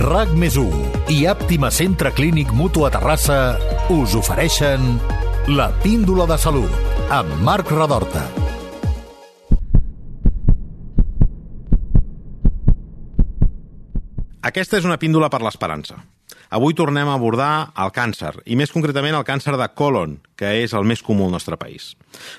RAC més i Àptima Centre Clínic Mutu a Terrassa us ofereixen la píndola de salut amb Marc Radorta. Aquesta és una píndola per l'esperança. Avui tornem a abordar el càncer, i més concretament el càncer de colon, que és el més comú al nostre país.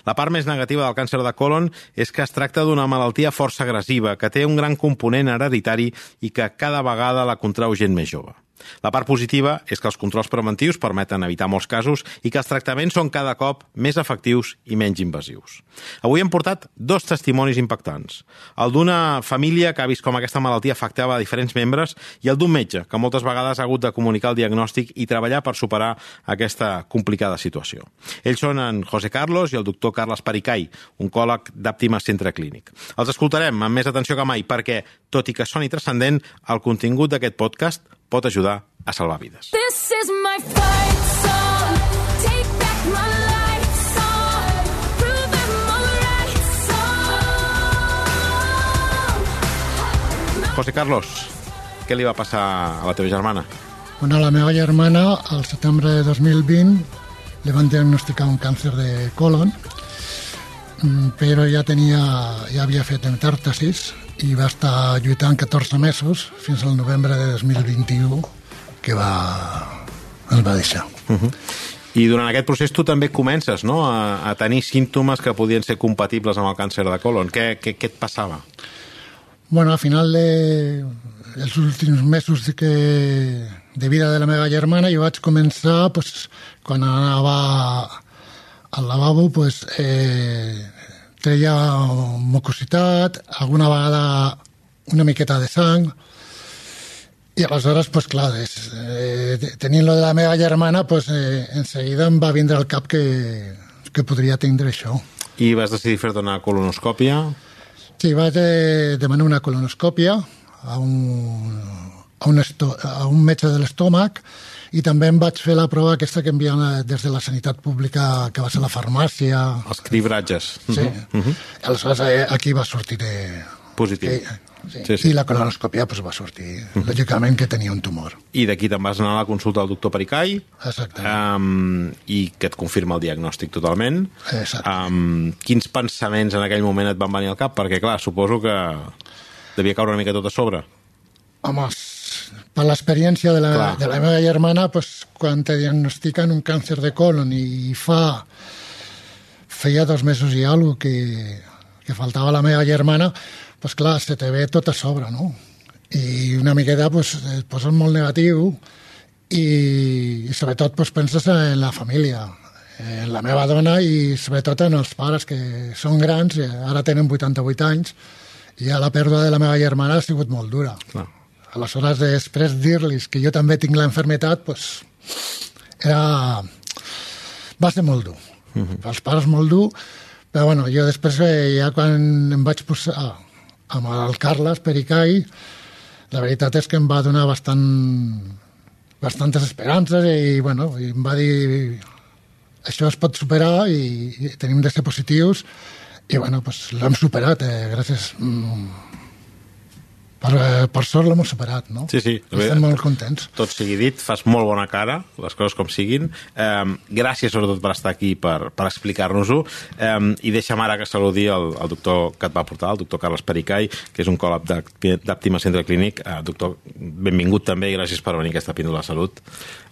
La part més negativa del càncer de colon és que es tracta d'una malaltia força agressiva, que té un gran component hereditari i que cada vegada la contrau gent més jove. La part positiva és que els controls preventius permeten evitar molts casos i que els tractaments són cada cop més efectius i menys invasius. Avui hem portat dos testimonis impactants. El d'una família que ha vist com aquesta malaltia afectava a diferents membres i el d'un metge, que moltes vegades ha hagut de comunicar el diagnòstic i treballar per superar aquesta complicada situació. Ells són en José Carlos i el doctor Carles Pericay, oncòleg d'Àptima Centre Clínic. Els escoltarem amb més atenció que mai perquè, tot i que soni transcendent, el contingut d'aquest podcast pot ajudar a salvar vides. This is my fight song. Take back my life song. Prove I'm alright song. José Carlos, què li va passar a la teva germana? Bueno, a la meva germana, al setembre de 2020, li van diagnosticar un càncer de colon, mm, però ja tenia, ja havia fet metàrtesis i va estar lluitant 14 mesos fins al novembre de 2021 que va, ens va deixar. Uh -huh. I durant aquest procés tu també comences no? a, a tenir símptomes que podien ser compatibles amb el càncer de colon. Què, què, què et passava? Bueno, al final de els últims mesos de, que, de vida de la meva germana jo vaig començar pues, quan anava al lavabo pues, eh, treia mucositat, alguna vegada una miqueta de sang, i aleshores, pues, clar, és, eh, tenint lo de la meva germana, pues, eh, en seguida em va vindre al cap que, que podria tindre això. I vas decidir fer-te una colonoscòpia? Sí, vaig eh, demanar una colonoscòpia a un, a un, esto, a un metge de l'estómac i també em vaig fer la prova aquesta que envien eh, des de la sanitat pública, que va ser la farmàcia... Els cribratges. Sí. Uh -huh. Uh -huh. Aleshores, eh, aquí va sortir de... Positiu. Que, sí. Sí, sí. I la colonoscòpia pues, va sortir, -huh. lògicament, que tenia un tumor. I d'aquí te'n vas anar a la consulta del doctor Pericai. Exactament. Um, I que et confirma el diagnòstic totalment. Exactament. Um, quins pensaments en aquell moment et van venir al cap? Perquè, clar, suposo que devia caure una mica tot a sobre. Home, per l'experiència de, la, de la meva germana, pues, quan te diagnostiquen un càncer de colon i fa feia dos mesos i alguna que, que faltava la meva germana, pues clar, se te ve tot a sobre, no? I una miqueta pues, et poses molt negatiu i, i sobretot pues, penses en la família, en la meva dona i sobretot en els pares que són grans, i ara tenen 88 anys, i ja la pèrdua de la meva germana ha sigut molt dura. Clar Aleshores, després dir-los que jo també tinc l'enfermetat, pues, era... va ser molt dur. Uh -huh. Els pares molt dur, però bueno, jo després, eh, ja quan em vaig posar amb el Carles Pericai, la veritat és que em va donar bastant, bastantes esperances i, bueno, i em va dir això es pot superar i, i tenim de ser positius i bueno, pues, l'hem superat eh, gràcies mm, per, eh, per sort l'hem superat, no? Sí, sí. Estem molt contents. Tot sigui dit, fas molt bona cara, les coses com siguin. Eh, gràcies, sobretot, per estar aquí, per, per explicar-nos-ho. Eh, I deixa'm ara que saludi el, el doctor que et va portar, el doctor Carles Pericai, que és un col·lab d'Àptima Centre Clínic. Eh, doctor, benvingut també i gràcies per venir a aquesta píndola de salut.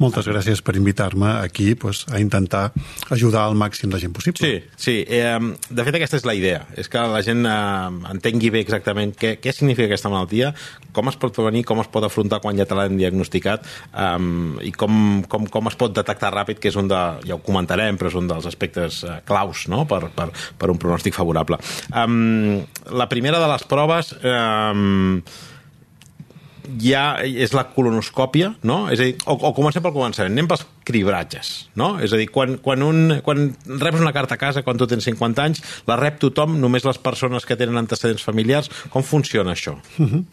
Moltes gràcies per invitar-me aquí pues, a intentar ajudar al màxim de gent possible. Sí, sí. Eh, de fet, aquesta és la idea. És que la gent eh, entengui bé exactament què, què significa aquesta malaltia dia, com es pot prevenir, com es pot afrontar quan ja te l'han diagnosticat um, i com, com, com es pot detectar ràpid, que és un de, ja ho comentarem, però és un dels aspectes uh, claus no? per, per, per un pronòstic favorable. Um, la primera de les proves... Um, ja és la colonoscòpia, no? És a dir, o, o comencem pel començament, anem pels cribratges, no? És a dir, quan, quan, un, quan reps una carta a casa, quan tu tens 50 anys, la rep tothom, només les persones que tenen antecedents familiars, com funciona això? Uh mhm. -huh.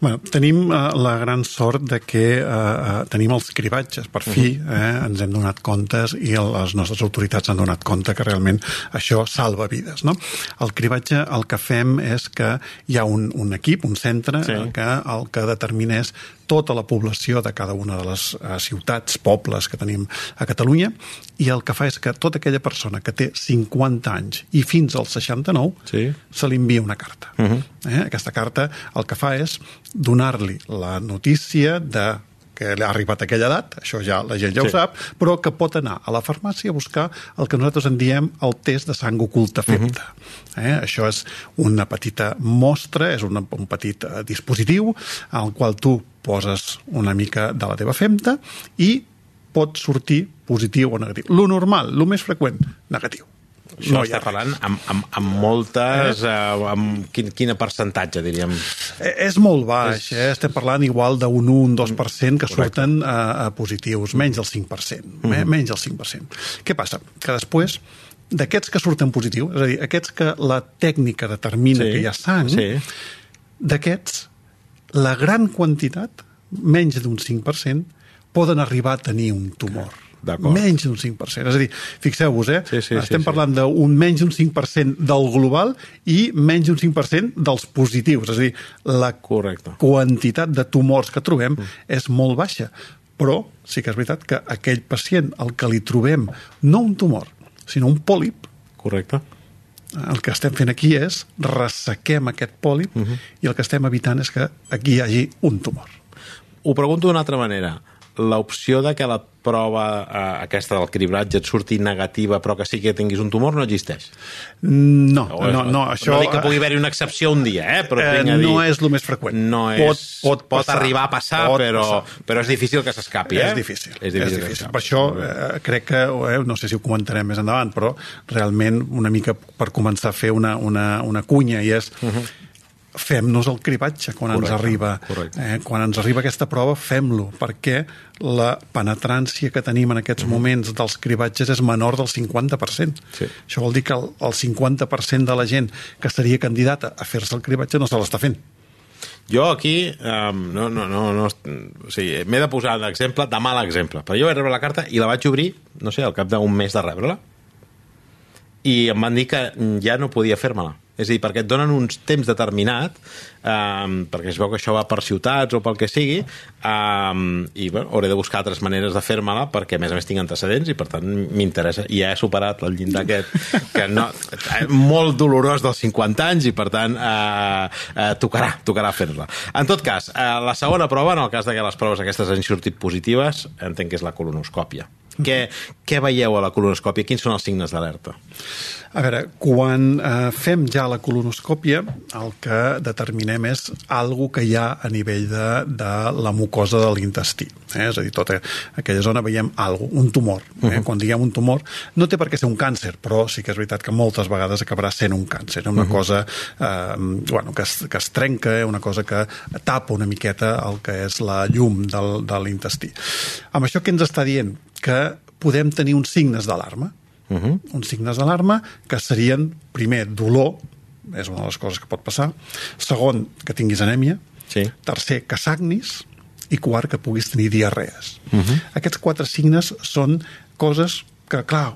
bueno, tenim uh, la gran sort de que uh, uh, tenim els cribatges, per fi, uh -huh. eh, ens hem donat comptes i el, les nostres autoritats han donat compte que realment això salva vides, no? El cribatge, el que fem és que hi ha un, un equip, un centre, sí. que el que determina és tota la població de cada una de les eh, ciutats, pobles que tenim a Catalunya, i el que fa és que tota aquella persona que té 50 anys i fins als 69 Sí. se li envia una carta. Uh -huh. eh? Aquesta carta el que fa és donar-li la notícia de que li ha arribat a aquella edat, això ja la gent ja Sí. ho sap, però que pot anar a la farmàcia a buscar el que nosaltres en diem el test de sang oculta feta. Uh -huh. eh? Això és una petita mostra, és una, un petit eh, dispositiu al qual tu poses una mica de la teva femta i pot sortir positiu o negatiu. Lo normal, lo més freqüent, negatiu. Això no està parlant amb, amb, amb moltes... Eh, amb quin, quin percentatge, diríem? Eh, És molt baix, eh? estem parlant igual d'un 1, 2% que surten eh, eh, positius, menys del 5%, eh? menys del 5%. Què passa? Que després d'aquests que surten positius, és a dir, aquests que la tècnica determina Sí, que hi ha sang, sí. d'aquests, la gran quantitat, menys d'un 5%, poden arribar a tenir un tumor. Menys d'un 5%. És a dir, fixeu-vos, eh? Sí, sí, sí, estem sí. parlant d'un menys d'un 5% del global i menys d'un 5% dels positius. És a dir, la Correcte. quantitat de tumors que trobem és molt baixa. Però sí que és veritat que aquell pacient al que li trobem no un tumor, sinó un pòlip, Correcte. El que estem fent aquí és ressequem aquest pòlip uh -huh. i el que estem evitant és que aquí hi hagi un tumor. Ho pregunto d'una altra manera. L'opció de que la prova eh, aquesta del cribratge et surti negativa però que sí que tinguis un tumor no existeix. No, O no, no, això... no dic que pugui haver-hi una excepció un dia, eh? però Eh, a dir... no és el més freqüent. No és, Pot- pot passar. arribar a passar, Pot però, passar. però és difícil que s'escapi, eh? És difícil. És difícil. És difícil. Per això eh, crec que, eh, no sé si ho comentarem més endavant, però realment una mica per començar a fer una, una, una cunya i és fem-nos el cribatge quan Correcte, ens arriba correcte. eh, quan ens arriba aquesta prova fem-lo perquè la penetrància que tenim en aquests moments dels cribatges és menor del 50% Sí. això vol dir que el, el 50% de la gent que seria candidata a fer-se el cribatge no se l'està fent Jo aquí um, no, no, no, no, o sigui, m'he de posar d'exemple, de mal exemple, però jo vaig rebre la carta i la vaig obrir, no sé, al cap d'un mes de rebre-la, i em van dir que ja no podia fer-me-la. És a dir, perquè et donen un temps determinat, um, perquè es veu que això va per ciutats o pel que sigui, um, i bueno, hauré de buscar altres maneres de fer-me-la perquè, a més a més, tinc antecedents i, per tant, m'interessa. I ja he superat el llindar aquest, que no, eh, molt dolorós dels 50 anys i, per tant, uh, uh, tocarà, tocarà fer-la. En tot cas, uh, la segona prova, en el cas de que les proves aquestes hagin sortit positives, entenc que és la colonoscòpia. Què, què veieu a la colonoscòpia? Quins són els signes d'alerta? A veure, quan eh, fem ja la colonoscòpia, el que determinem és algo que hi ha a nivell de, de la mucosa de l'intestí. Eh? És a dir, tota aquella zona veiem algo, un tumor. Eh? Uh -huh. Quan diguem un tumor, no té per què ser un càncer, però sí que és veritat que moltes vegades acabarà sent un càncer, una uh -huh. cosa eh, bueno, que, es, que es trenca, una cosa que tapa una miqueta el que és la llum del, de l'intestí. Amb això què ens està dient? Que podem tenir uns signes d'alarma uh -huh. uns signes d'alarma que serien, primer, dolor, és una de les coses que pot passar, segon, que tinguis anèmia, Sí. tercer, que sagnis, i quart, que puguis tenir diarrees. Uh -huh. Aquests quatre signes són coses que, clar,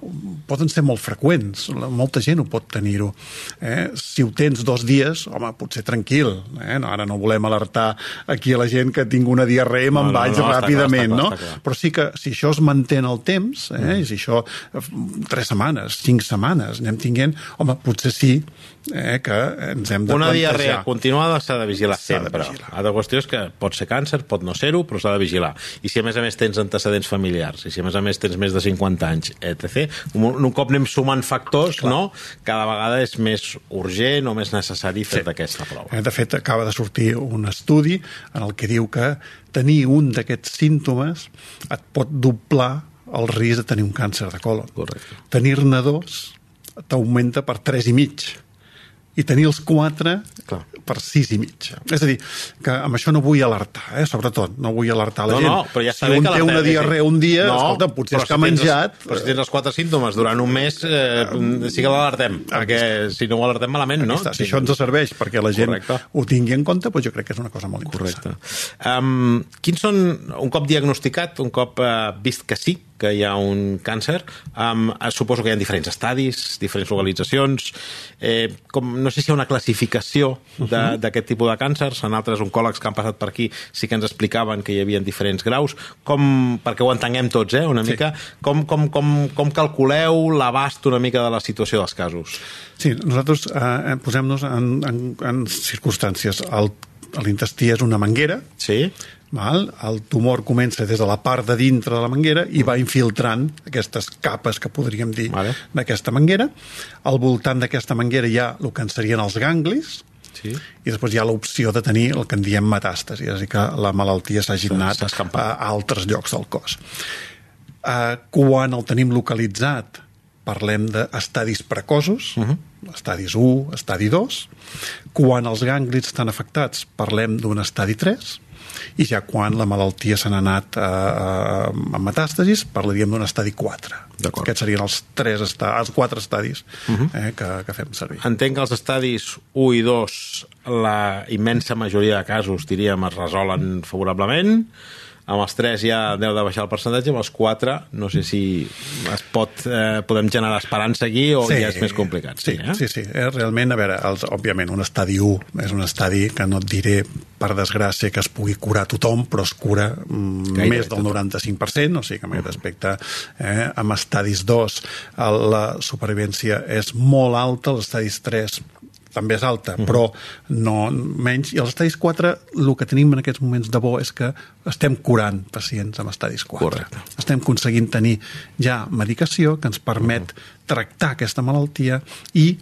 poden ser molt freqüents. Molta gent ho pot tenir-ho. Eh? Si ho tens dos dies, home, potser tranquil. Eh? No, ara no volem alertar aquí a la gent que tinc una diarrea i me'n No, no, vaig no, clar, ràpidament, està clar, no? està clar. Però sí que si això es manté en el temps, eh, mm. i si això eh, tres setmanes, cinc setmanes anem tinguent, home, potser sí eh, que ens hem de Una plantejar. diarrea continuada s'ha de vigilar S'ha de sempre. vigilar. L'altra qüestió és que pot ser càncer, pot no ser-ho, però s'ha de vigilar. I si a més a més tens antecedents familiars, i si a més a més tens més de 50 anys, etc., un, un cop anem sumant factors, Clar. no? cada vegada és més urgent o més necessari fer sí. aquesta prova. Eh, De fet, acaba de sortir un estudi en el que diu que tenir un d'aquests símptomes et pot doblar el risc de tenir un càncer de colon. Tenir-ne dos t'augmenta per tres i tenir els quatre Clar. per sis i mig. És a dir, que amb això no vull alertar, eh? sobretot, no vull alertar la No, gent. no, però ja si un té una diarrea sí. un dia, no, escolta, potser és que ha si menjat... Els, però si tens els quatre símptomes durant un mes, eh, sí que l'alertem, perquè si no ho alertem malament, no? Està, si això ens serveix perquè la gent Correcte. ho tingui en compte, doncs jo crec que és una cosa molt interessant. Correcte. Um, quins són, un cop diagnosticat, un cop uh, vist que sí, que hi ha un càncer. Um, suposo que hi ha diferents estadis, diferents localitzacions. Eh, com, no sé si hi ha una classificació d'aquest tipus de càncers. En altres oncòlegs que han passat per aquí sí que ens explicaven que hi havia diferents graus. Com, perquè ho entenguem tots, eh, una Sí. mica, com, com, com, com calculeu l'abast una mica de la situació dels casos? Sí, nosaltres eh, posem-nos en, en, en circumstàncies. El- L'intestí és una manguera, Sí? Val? El tumor comença des de la part de dintre de la manguera i va infiltrant aquestes capes que podríem dir Vale. d'aquesta manguera. Al voltant d'aquesta manguera hi ha el que en serien els ganglis, Sí. i després hi ha l'opció de tenir el que en diem metàstasi, és a dir, que la malaltia S'ha- anat a altres llocs del cos. Uh, quan el tenim localitzat, parlem d'estadis precoços, uh -huh. estadis 1, estadi 2. Quan els ganglis estan afectats, parlem d'un estadi 3. I ja quan la malaltia se n'ha anat a, a, a metàstasis, parlaríem d'un estadi 4. D'acord. Aquests serien els, tres esta els quatre estadis uh -huh. eh, que, que fem servir. Entenc que els estadis 1 i 2, la immensa majoria de casos, diríem, es resolen favorablement. Amb els 3 ja deu de baixar el percentatge, amb els 4 no sé si es pot, eh, podem generar esperança aquí o ja és més complicat. Sí, eh? sí, sí. Eh, realment, a veure, els, òbviament, un estadi 1 és un estadi que no et diré, per desgràcia, que es pugui curar tothom, però es cura mm, Gairebé més del 95%, o sigui que en aquest aspecte, eh, amb estadis 2 el, la supervivència és molt alta, els estadis 3 també és alta, però no menys. I als estadis 4, el que tenim en aquests moments de bo és que estem curant pacients amb estadis 4. Correcte. Estem aconseguint tenir ja medicació que ens permet tractar aquesta malaltia i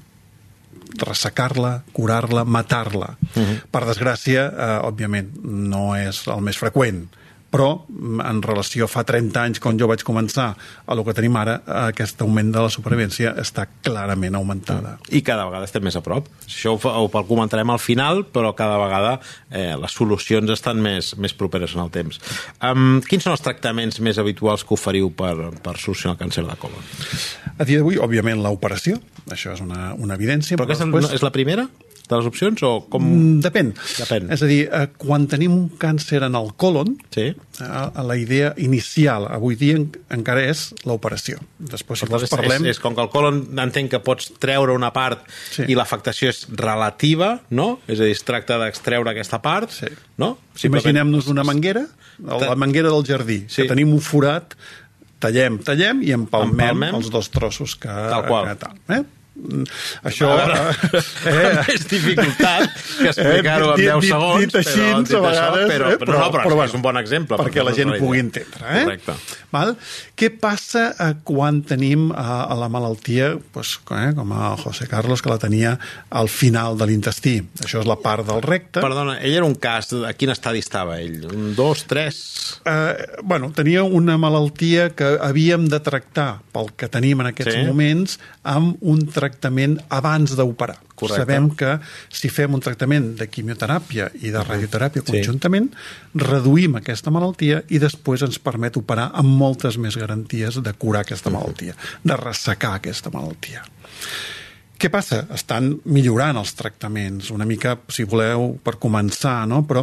ressecar-la, curar-la, matar-la. Uh -huh. Per desgràcia, eh, òbviament, no és el més freqüent, però mm, en relació fa 30 anys, quan jo vaig començar, a lo que tenim ara, aquest augment de la supervivència està clarament augmentada. I cada vegada estem més a prop. Això ho, ho comentarem al final, però cada vegada eh, les solucions estan més, més properes en el temps. Um, quins són els tractaments més habituals que oferiu per, per solucionar el càncer de colon? A dia d'avui, òbviament, l'operació, això és una, una evidència. Però aquesta després- no, és la primera de les opcions o com... Mm, Depèn. Depèn. És a dir, eh, quan tenim un càncer en el colon, Sí. eh, la idea inicial avui dia en- encara és l'operació. Després, si vols, parlem... és, és com que el colon entenc que pots treure una part Sí. i l'afectació és relativa, no? És a dir, es tracta d'extreure aquesta part, Sí. no? Imaginem-nos una manguera, la manguera del jardí, Sí. que tenim un forat, tallem, tallem i empalmem, Empalmem. els dos trossos que... Tal qual. Que, tal, eh? Això... A veure, eh, més dificultat que explicar-ho en dit- 10 dit- segons, dit així, però, dit a vegades, això, però, eh, però, no, però, és un bon exemple. Perquè la gent pugui entendre. Eh? Correcte. Val? Què passa eh, quan tenim eh, a la malaltia, pues, eh, com a José Carlos, que la tenia al final de l'intestí? Això és la part del recte. Perdona, ell era un cas, a quin estadi estava ell? Un, dos, tres... Eh, bueno, tenia una malaltia que havíem de tractar pel que tenim en aquests Sí. moments amb un tractament abans d'operar. Sabem que si fem un tractament de quimioteràpia i de radioteràpia Sí. conjuntament, reduïm aquesta malaltia i després ens permet operar amb moltes més garanties de curar aquesta malaltia, de ressecar aquesta malaltia. Què passa? Estan millorant els tractaments, una mica, si voleu, per començar, no? però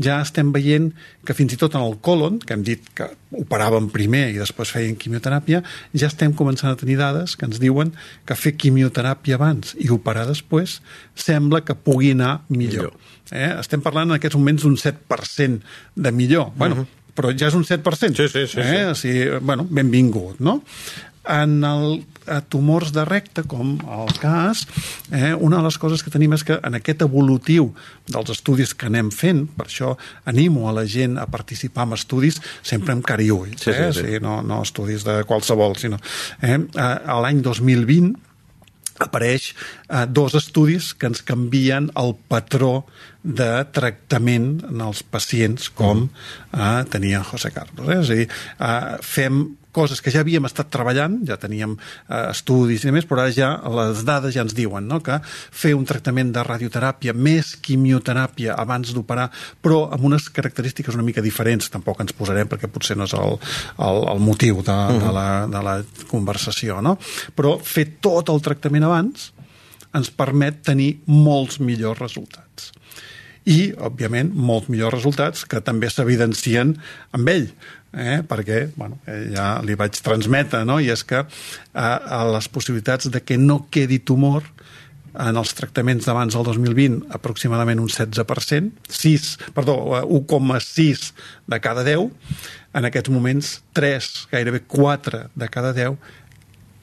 ja estem veient que fins i tot en el colon, que hem dit que operàvem primer i després feien quimioteràpia, ja estem començant a tenir dades que ens diuen que fer quimioteràpia abans i operar després sembla que pugui anar millor. Millor. Eh? Estem parlant en aquests moments d'un 7% de millor. Bueno, però ja és un 7%. Sí, sí, sí, eh? O sigui, bueno, benvingut, no? En el a tumors de recte, com el cas, eh, una de les coses que tenim és que en aquest evolutiu dels estudis que anem fent, per això animo a la gent a participar en estudis sempre amb cara i ulls, Sí, sí, eh? sí. O sigui, no, no estudis de qualsevol, sinó... Eh? A l'any 2020 apareix eh, dos estudis que ens canvien el patró de tractament en els pacients com eh, tenia José Carlos. Eh? És a dir, eh, fem coses que ja havíem estat treballant, ja teníem eh, estudis i més, però ara ja les dades ja ens diuen no? que fer un tractament de radioteràpia més quimioteràpia abans d'operar, però amb unes característiques una mica diferents, tampoc ens posarem perquè potser no és el, el, el motiu de, de, la, de la conversació, no? però fer tot el tractament abans ens permet tenir molts millors resultats. i, òbviament, molts millors resultats que també s'evidencien amb ell eh? perquè bueno, eh, ja li vaig transmetre, no? i és que eh, a les possibilitats de que no quedi tumor en els tractaments d'abans del 2020 aproximadament un 16%, 6, perdó, 1,6 de cada 10, en aquests moments 3, gairebé 4 de cada 10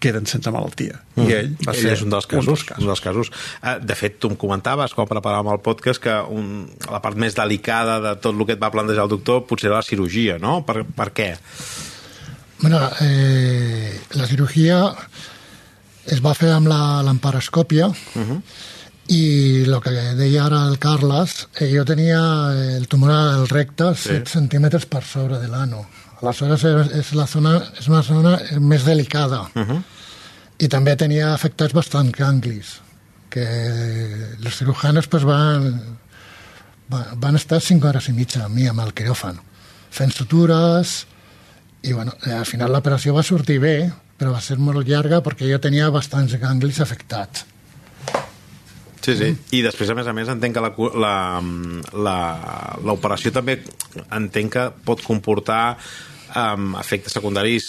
queden sense malaltia. Mm. I ell va ell ser és un dels casos. Un dels casos. Un dels casos. Uh, de fet, tu em comentaves, quan preparàvem el podcast, que un, la part més delicada de tot el que et va plantejar el doctor potser era la cirurgia, no? Per, per què? Bueno, eh, la cirurgia es va fer amb l'emparoscòpia uh -huh. i el que deia ara el Carles, eh, jo tenia el tumor al recte sí. 7 centímetres per sobre de l'ano. Aleshores és, és, la zona, és una zona més delicada. Uh -huh. I també tenia afectats bastant ganglis, que els cirujanos pues, van, van estar 5 hores i mitja amb mi, amb el quiròfan, fent sutures, i bueno, al final l'operació va sortir bé, però va ser molt llarga perquè jo tenia bastants ganglis afectats. Sí, sí. I després, a més a més, entenc que l'operació també entenc que pot comportar um, efectes secundaris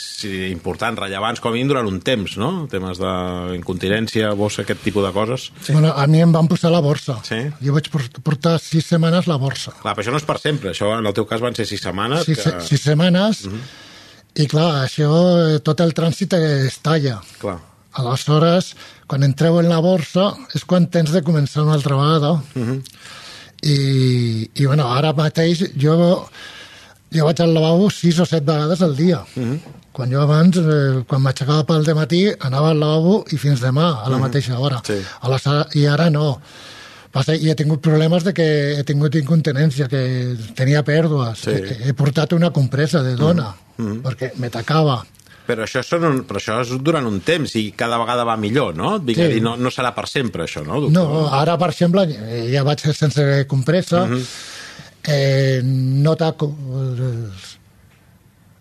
importants, rellevants, com a mínim durant un temps, no? Temes d'incontinència, bossa, aquest tipus de coses. Sí. Bueno, a mi em van posar la borsa. Sí. Jo vaig portar sis setmanes la borsa. Clar, però això no és per sempre. Això, en el teu cas, van ser sis setmanes. Sis, que... sis setmanes. Uh mhm. -huh i clar, això, eh, tot el trànsit es talla. Clar. Aleshores, quan entreu en la borsa, és quan tens de començar una altra vegada. Uh -huh. I, I, bueno, ara mateix jo, jo vaig al lavabo sis o set vegades al dia. Uh -huh. Quan jo abans, eh, quan m'aixecava pel matí, anava al lavabo i fins demà, a la uh -huh. mateixa hora. Sí. Aleshores, I ara no. Passa, i he tingut problemes de que he tingut incontinència, que tenia pèrdues. Sí. He, he portat una compresa de dona. Uh -huh mm -hmm. perquè me tacava. Però això, són un, però això és durant un temps i cada vegada va millor, no? Vinc sí. dir, no, no serà per sempre, això, no, doctor? No, ara, per exemple, ja vaig sense compressa, mm -hmm. Eh, no taco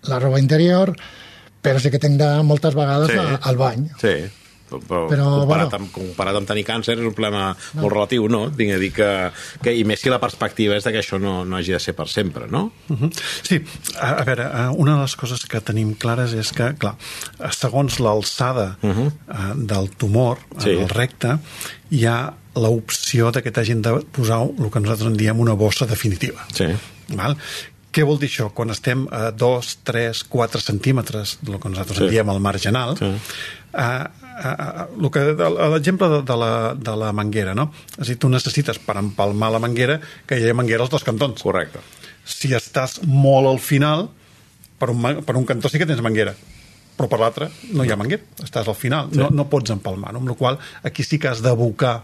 la roba interior, però sí que tinc de moltes vegades sí. al bany. Sí però, però comparat, bueno. amb, comparat amb tenir càncer és un problema no. molt relatiu, no? Vinc a dir que, que, i més si la perspectiva és de que això no, no hagi de ser per sempre, no? Uh mhm. -huh. Sí, a, a veure, eh, una de les coses que tenim clares és que, clar, segons l'alçada uh -huh. del tumor sí. en el recte, hi ha l'opció de que t'hagin de posar el que nosaltres en diem una bossa definitiva. Sí. Val? Què vol dir això? Quan estem a 2, 3, 4 centímetres, del que nosaltres sí. en diem el marginal, sí. uh, que l'exemple de, de, la, de la manguera, no? És a dir, tu necessites per empalmar la manguera que hi hagi manguera als dos cantons. Correcte. Si estàs molt al final, per un, per un cantó sí que tens manguera, però per l'altre no hi ha manguera, estàs al final, sí. no, no pots empalmar, no? amb la qual aquí sí que has d'abocar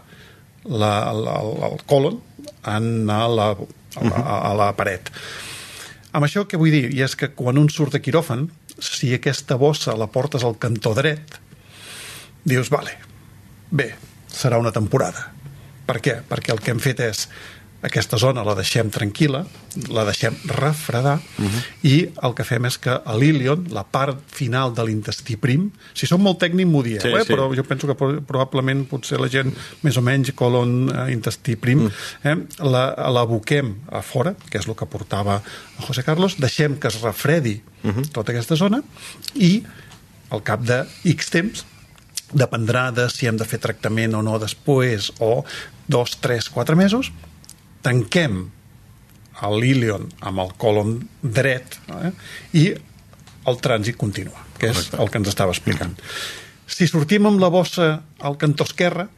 la, la, el colon en a la, a, la, a la paret. Amb això què vull dir? I és que quan un surt de quiròfan, si aquesta bossa la portes al cantó dret, dius, vale, bé, serà una temporada. Per què? Perquè el que hem fet és aquesta zona la deixem tranquil·la, la deixem refredar, uh -huh. i el que fem és que a l'ilion, la part final de l'intestí prim, si som molt tècnic m'ho dieu, sí, eh? sí. però jo penso que probablement potser la gent més o menys colon, eh, intestí prim, uh -huh. eh? l'aboquem la, a fora, que és el que portava José Carlos, deixem que es refredi uh -huh. tota aquesta zona, i al cap de X temps dependrà de si hem de fer tractament o no després, o dos, tres, quatre mesos, tanquem l'ilion amb el colon dret eh? i el trànsit continua, que és Correcte. el que ens estava explicant. Si sortim amb la bossa al cantó esquerre,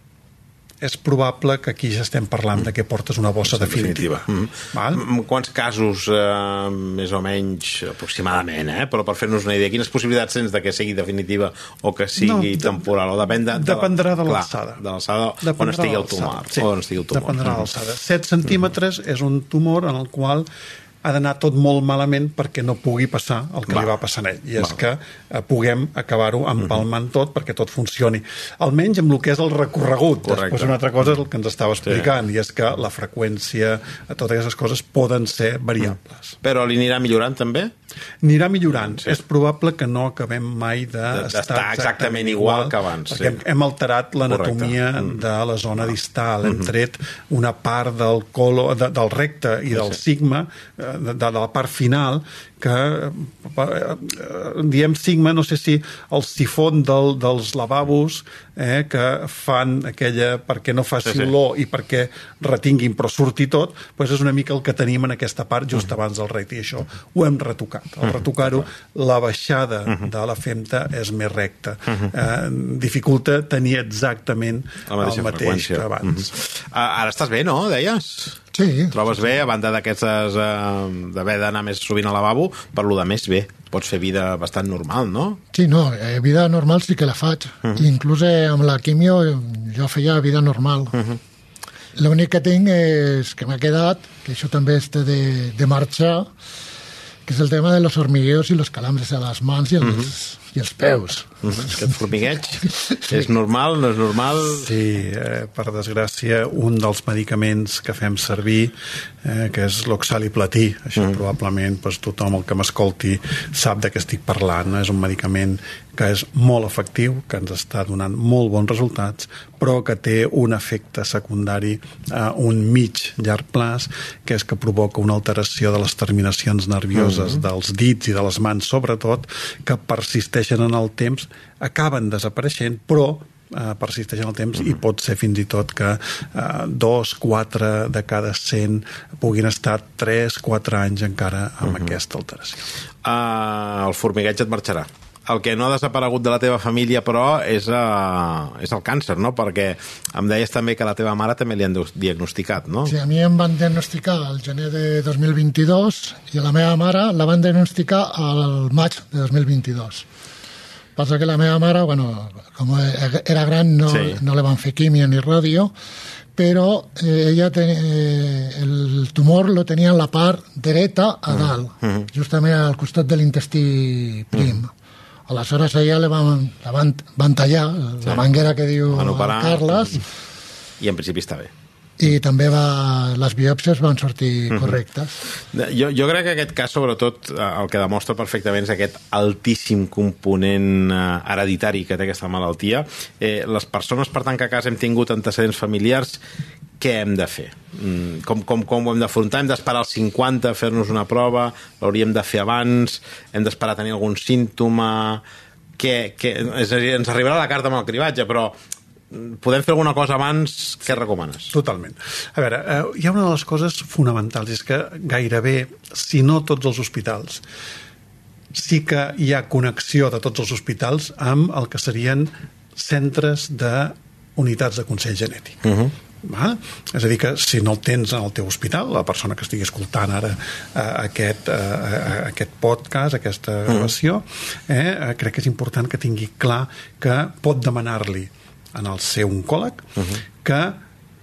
és probable que aquí ja estem parlant de que portes una bossa definitiva. definitiva. Mm. Val? Quants casos, eh, més o menys, aproximadament, eh? però per fer-nos una idea, quines possibilitats tens de que sigui definitiva o que sigui no, temporal? O depèn de, de dependrà de l'alçada. De l'alçada on estigui el tumor. Sí, on estigui el tumor. Dependrà de l'alçada. 7 centímetres mm és un tumor en el qual ha d'anar tot molt malament perquè no pugui passar el que Va. li va passar a ell. I és Va. que eh, puguem acabar-ho empalmant tot perquè tot funcioni. Almenys amb el que és el recorregut. Correcte. Després una altra cosa és el que ens estava explicant, i és que la freqüència, totes aquestes coses poden ser variables. Però li anirà millorant també? Anirà millorant. Sí. És probable que no acabem mai d'estar D'estar exactament igual que abans, Perquè sí. hem, hem alterat l'anatomia. Mm. de la zona distal, hem tret una part del colo, de, del recte i del sigma, eh, de, de la part final, que eh, eh, diem sigma, no sé si el sifon del, dels lavabos eh, que fan aquella perquè no faci Sí, sí. olor i perquè retinguin però surti tot, doncs és una mica el que tenim en aquesta part just Mm. abans del recte i això ho hem retocat. Al retocar-ho, la baixada Mm-hmm. de la femta és més recta. Eh, dificulta tenir exactament el mateix freqüència. que abans. Mhm. Ah, Ara estàs bé, no? Deies? Sí, Trobes bé, a banda d'aquestes... Eh, d'haver d'anar més sovint al lavabo, per lo de més bé. Pots fer vida bastant normal, no? sí, no, eh, vida normal sí que la faig. Inclús eh, amb la quimio jo feia vida normal. L'únic que tinc és que m'ha quedat, que això també està de, de marxar, que és el tema de los hormigueos i los calambres a les mans i els, i els peus. Aquest formigueig és normal, no és normal... Sí, eh, per desgràcia, un dels medicaments que fem servir, eh, que és l'oxaliplatí, això mm. probablement doncs, tothom el que m'escolti sap de què estic parlant, és un medicament que és molt efectiu, que ens està donant molt bons resultats, però que té un efecte secundari a un mig llarg plaç, que és que provoca una alteració de les terminacions nervioses mm. dels dits i de les mans, sobretot, que persisteixen en el temps, acaben desapareixent, però eh, persisteix en el temps i pot ser fins i tot que eh, dos, quatre de cada 100 puguin estar 3, 4 anys encara amb aquesta alteració. Uh, el formigueig et marxarà. El que no ha desaparegut de la teva família, però, és, uh, és el càncer, no? Perquè em deies també que la teva mare també li han diagnosticat, no? Sí, a mi em van diagnosticar al gener de 2022 i a la meva mare la van diagnosticar al maig de 2022. Passa que la meva mare, bueno, com era gran, no, Sí. no le van fer quimio ni ràdio, però eh, ella ten, eh, el tumor lo tenia en la part dreta a dalt, mm -hmm. justament al costat de l'intestí prim. Mm. Aleshores a ella le van, la van, van tallar, sí. la manguera que diu. Carles, I en principi està bé. I també va, les biòpsies van sortir correctes. Jo, jo crec que aquest cas, sobretot, eh, el que demostra perfectament és aquest altíssim component eh, hereditari que té aquesta malaltia. Eh, les persones, per tant, que a casa hem tingut antecedents familiars, què hem de fer? Mm, Com, com, com ho hem d'afrontar? Hem d'esperar als 50 a fer-nos una prova? L'hauríem de fer abans? Hem d'esperar a tenir algun símptoma? Què, què, és a dir, ens arribarà la carta amb el cribatge, però mm, podem fer alguna cosa abans? Què recomanes? Totalment. A veure, eh, hi ha una de les coses fonamentals, és que gairebé, si no tots els hospitals, sí que hi ha connexió de tots els hospitals amb el que serien centres de unitats de consell genètic. Uh -huh. Val? És a dir, que si no el tens en el teu hospital, la persona que estigui escoltant ara eh, aquest, eh, aquest podcast, aquesta gravació, eh, eh, crec que és important que tingui clar que pot demanar-li en el seu oncòleg uh -huh. que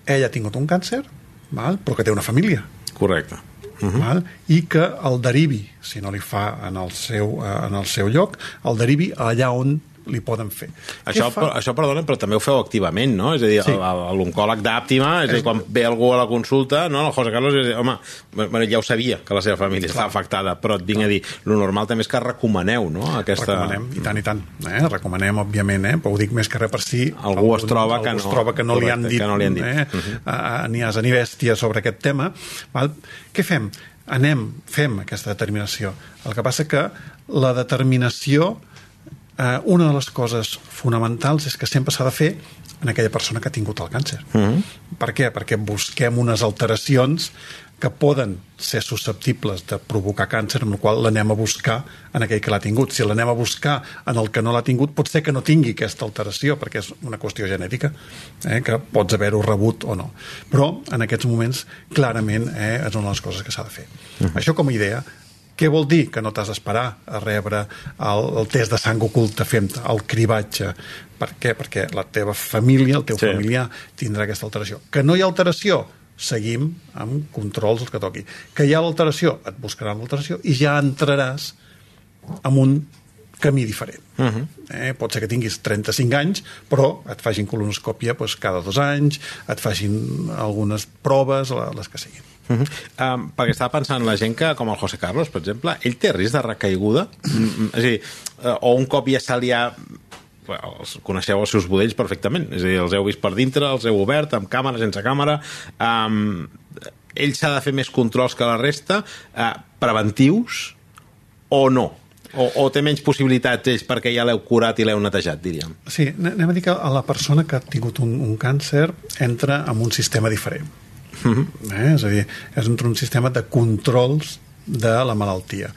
ell ha tingut un càncer, val? però que té una família. Correcte. Uh -huh. val? i que el derivi, si no li fa en el seu, eh, en el seu lloc, el derivi allà on li poden fer. Això, però, això, perdona, però també ho feu activament, no? És a dir, Sí. l'oncòleg d'àptima, és a dir, quan ve algú a la consulta, no, el José Carlos, és dir, home, bueno, ja ho sabia, que la seva família estava afectada, però et vinc a dir, lo normal també és que recomaneu, no?, aquesta... Recomanem, i tant i tant. Eh? Recomanem, òbviament, eh? però ho dic més que res per si Algú es troba algú que es no- troba que no li han dit, que no li han dit. Eh? uh ni asa ni bèstia sobre aquest tema. Val? Què fem? Anem, fem aquesta determinació. El que passa que la determinació eh, una de les coses fonamentals és que sempre s'ha de fer en aquella persona que ha tingut el càncer. Mm. Per què? Perquè busquem unes alteracions que poden ser susceptibles de provocar càncer, amb la qual l'anem a buscar en aquell que l'ha tingut. Si l'anem a buscar en el que no l'ha tingut, pot ser que no tingui aquesta alteració, perquè és una qüestió genètica, eh, que pots haver-ho rebut o no. Però, en aquests moments, clarament, eh, és una de les coses que s'ha de fer. Uh -huh. Això com a idea, què vol dir? Que no t'has d'esperar a rebre el, el test de sang oculta fem el cribatge. Per què? Perquè la teva família, el teu Sí. familiar, tindrà aquesta alteració. Que no hi ha alteració? seguim amb controls els que toqui. Que hi ha l'alteració, et buscaran l'alteració i ja entraràs en un camí diferent. Uh -huh. eh, pot ser que tinguis 35 anys, però et facin colonoscòpia doncs, cada dos anys, et facin algunes proves, les que siguin. Uh -huh. um, perquè estava pensant la gent que, com el José Carlos, per exemple, ell té risc de recaiguda? Mm, mm, és a dir, uh, o un cop ja se li ha els coneixeu els seus budells perfectament, és a dir, els heu vist per dintre, els heu obert, amb càmera, sense càmera, um, ell s'ha de fer més controls que la resta, uh, preventius o no? O, o té menys possibilitats ells perquè ja l'heu curat i l'heu netejat, diríem? Sí, anem a dir que a la persona que ha tingut un, un càncer entra en un sistema diferent. Mm -hmm. eh? És a dir, és un sistema de controls de la malaltia.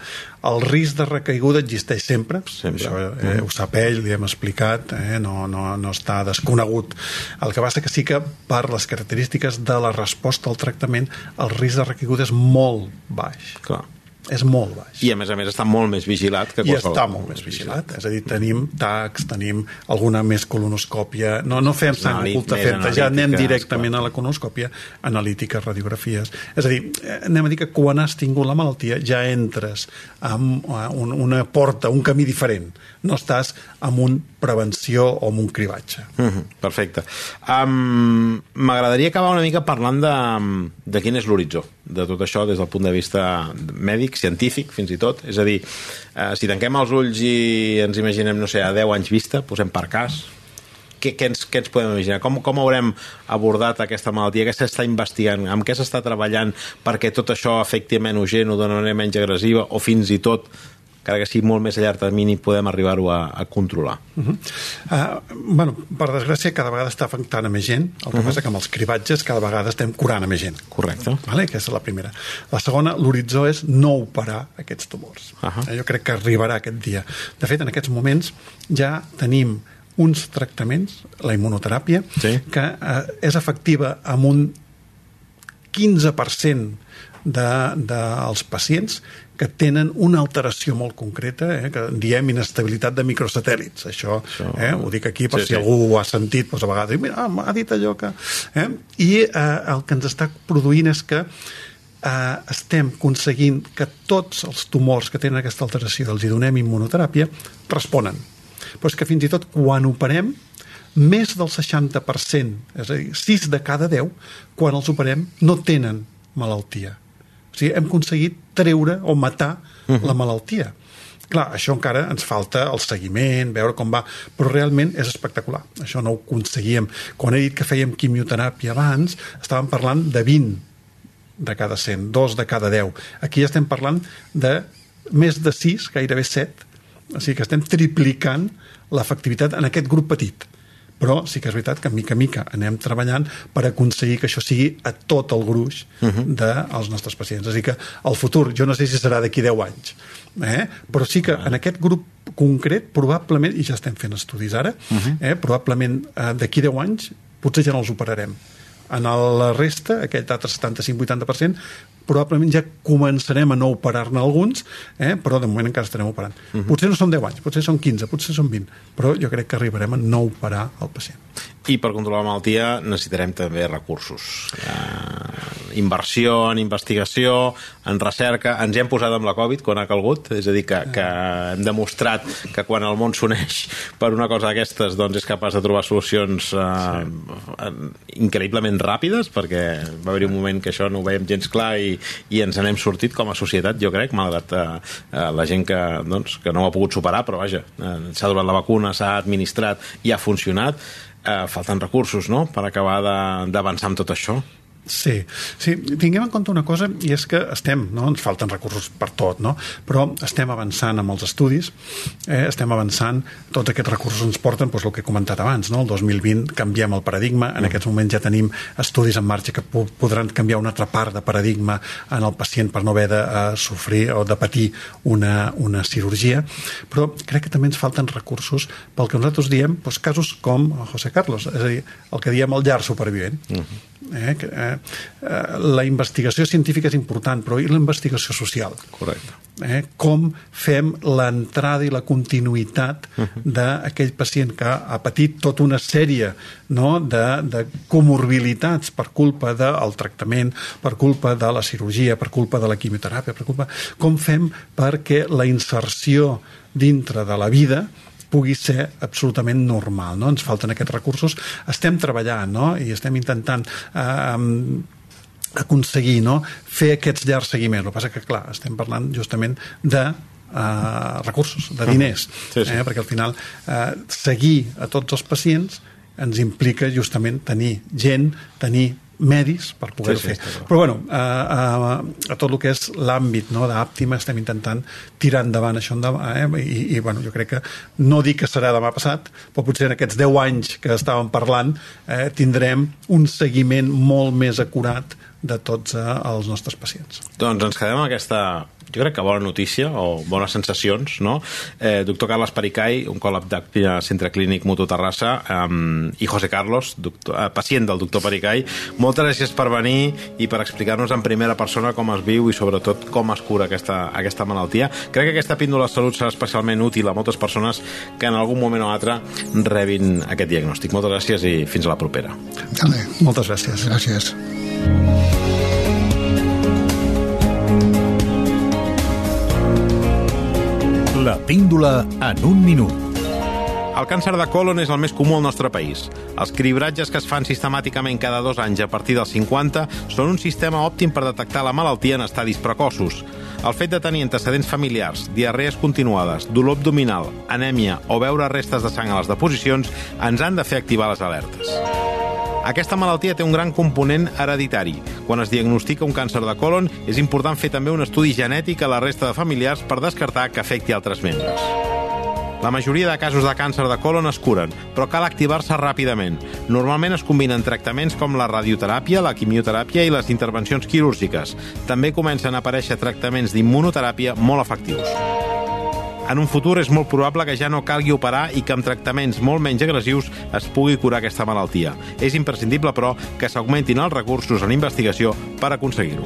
El risc de recaiguda existeix sempre, sempre. això eh, mm-hmm. ho sap ell, li hem explicat, eh, no, no, no està desconegut. El que passa que sí que per les característiques de la resposta al tractament el risc de recaiguda és molt baix. Clar és molt baix. I a més a més està molt més vigilat que qualsevol... I està molt més vigilat. És a dir, tenim tacs, tenim alguna més colonoscòpia... No, no fem sang oculta feta, ja anem directament a la colonoscòpia analítica, radiografies... És a dir, anem a dir que quan has tingut la malaltia ja entres amb eh, una porta, un camí diferent. No estàs amb un prevenció o amb un cribatge. Mm -hmm, perfecte. Um, M'agradaria acabar una mica parlant de, de quin és l'horitzó de tot això des del punt de vista mèdic, científic, fins i tot. És a dir, eh, si tanquem els ulls i ens imaginem, no sé, a 10 anys vista, posem per cas, què, què, ens, què ens podem imaginar? Com, com haurem abordat aquesta malaltia? Què s'està investigant? Amb què s'està treballant perquè tot això afecti menys gent o d'una manera menys agressiva o fins i tot encara que sigui molt més a llarg termini, podem arribar-ho a, a controlar. Uh -huh. uh, bueno, per desgràcia, cada vegada està afectant a més gent. El que uh -huh. passa que amb els cribatges cada vegada estem curant a més gent. Correcte. Vale? Aquesta és la primera. La segona, l'horitzó és no operar aquests tumors. Uh -huh. eh, jo crec que arribarà aquest dia. De fet, en aquests moments ja tenim uns tractaments, la immunoteràpia, sí. que eh, és efectiva amb un 15% dels de, de els pacients que tenen una alteració molt concreta, eh, que diem inestabilitat de microsatèl·lits. Això, Això eh, ho dic aquí per sí, si sí. algú ho ha sentit, doncs a vegades, mira, ah, ha dit allò que... Eh? I eh, el que ens està produint és que eh, estem aconseguint que tots els tumors que tenen aquesta alteració els hi donem immunoteràpia responen. Però és que fins i tot quan operem, més del 60%, és a dir, 6 de cada 10, quan els operem, no tenen malaltia o sigui, hem aconseguit treure o matar uh -huh. la malaltia. Clar, això encara ens falta el seguiment, veure com va, però realment és espectacular. Això no ho aconseguíem. Quan he dit que fèiem quimioteràpia abans, estàvem parlant de 20 de cada 100, 2 de cada 10. Aquí ja estem parlant de més de 6, gairebé 7. O sigui que estem triplicant l'efectivitat en aquest grup petit però sí que és veritat que mica a mica anem treballant per aconseguir que això sigui a tot el gruix uh -huh. dels nostres pacients. És a dir, que el futur, jo no sé si serà d'aquí 10 anys, eh? però sí que en aquest grup concret, probablement, i ja estem fent estudis ara, uh -huh. eh? probablement eh, d'aquí 10 anys potser ja no els operarem. En la resta, aquell altre 75-80%, probablement ja començarem a no operar-ne alguns, eh? però de moment encara estarem operant. Uh -huh. Potser no són 10 anys, potser són 15, potser són 20, però jo crec que arribarem a no operar el pacient. I per controlar la malaltia necessitarem també recursos. Eh, inversió en investigació, en recerca. Ens hi hem posat amb la Covid quan ha calgut, és a dir, que, que hem demostrat que quan el món s'uneix per una cosa d'aquestes doncs és capaç de trobar solucions eh, sí. increïblement ràpides, perquè va haver-hi un moment que això no ho veiem gens clar i, i ens n'hem sortit com a societat, jo crec, malgrat eh, eh, la gent que, doncs, que no ho ha pogut superar, però vaja, eh, s'ha donat la vacuna, s'ha administrat i ha funcionat, eh, falten recursos no? per acabar d'avançar amb tot això. Sí, sí, tinguem en compte una cosa i és que estem, no? ens falten recursos per tot, no? però estem avançant amb els estudis, eh? estem avançant, tots aquests recursos ens porten doncs, el que he comentat abans, no? el 2020 canviem el paradigma, en aquests moments ja tenim estudis en marxa que podran canviar una altra part de paradigma en el pacient per no haver de uh, sofrir o de patir una, una cirurgia, però crec que també ens falten recursos pel que nosaltres diem doncs, casos com José Carlos, és a dir, el que diem el llar supervivent. Uh -huh. eh? Que, eh, eh, la investigació científica és important, però i la investigació social? Correcte. Eh, com fem l'entrada i la continuïtat d'aquell pacient que ha patit tota una sèrie no, de, de comorbilitats per culpa del tractament, per culpa de la cirurgia, per culpa de la quimioteràpia, per culpa... Com fem perquè la inserció dintre de la vida pugui ser absolutament normal. No? Ens falten aquests recursos. Estem treballant no? i estem intentant eh, aconseguir no? fer aquests llargs seguiments. El que passa que, clar, estem parlant justament de uh, recursos, de diners, Sí, sí. Eh? perquè al final uh, seguir a tots els pacients ens implica justament tenir gent, tenir medis per poder-ho Sí, sí, fer. Però bueno, a, a, a tot el que és l'àmbit no, d'Àptima estem intentant tirar endavant això endavant, eh? I, i bueno, jo crec que no dic que serà demà passat, però potser en aquests 10 anys que estàvem parlant eh, tindrem un seguiment molt més acurat de tots eh, els nostres pacients. Doncs ens quedem amb aquesta, jo crec que bona notícia o bones sensacions, no? Eh, doctor Carles Pericay, oncòleg de Centre Clínic Mutu Terrassa, eh, i José Carlos, doctor, eh, pacient del doctor Pericay. Moltes gràcies per venir i per explicar-nos en primera persona com es viu i sobretot com es cura aquesta, aquesta malaltia. Crec que aquesta píndola de salut serà especialment útil a moltes persones que en algun moment o altre rebin aquest diagnòstic. Moltes gràcies i fins a la propera. Vale, Moltes gràcies. gràcies. La píndola en un minut. El càncer de colon és el més comú al nostre país. Els cribratges que es fan sistemàticament cada dos anys a partir dels 50 són un sistema òptim per detectar la malaltia en estadis precoços. El fet de tenir antecedents familiars, diarrees continuades, dolor abdominal, anèmia o veure restes de sang a les deposicions ens han de fer activar les alertes. Aquesta malaltia té un gran component hereditari. Quan es diagnostica un càncer de colon, és important fer també un estudi genètic a la resta de familiars per descartar que afecti altres membres. La majoria de casos de càncer de colon es curen, però cal activar-se ràpidament. Normalment es combinen tractaments com la radioteràpia, la quimioteràpia i les intervencions quirúrgiques. També comencen a aparèixer tractaments d'immunoteràpia molt efectius. En un futur és molt probable que ja no calgui operar i que amb tractaments molt menys agressius es pugui curar aquesta malaltia. És imprescindible, però, que s'augmentin els recursos en investigació per aconseguir-ho.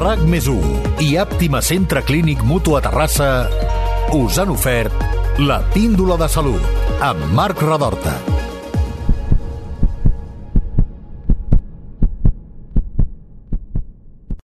RAC més 1 i Àptima Centre Clínic Mutu a Terrassa us han ofert la píndola de salut amb Marc Radorta.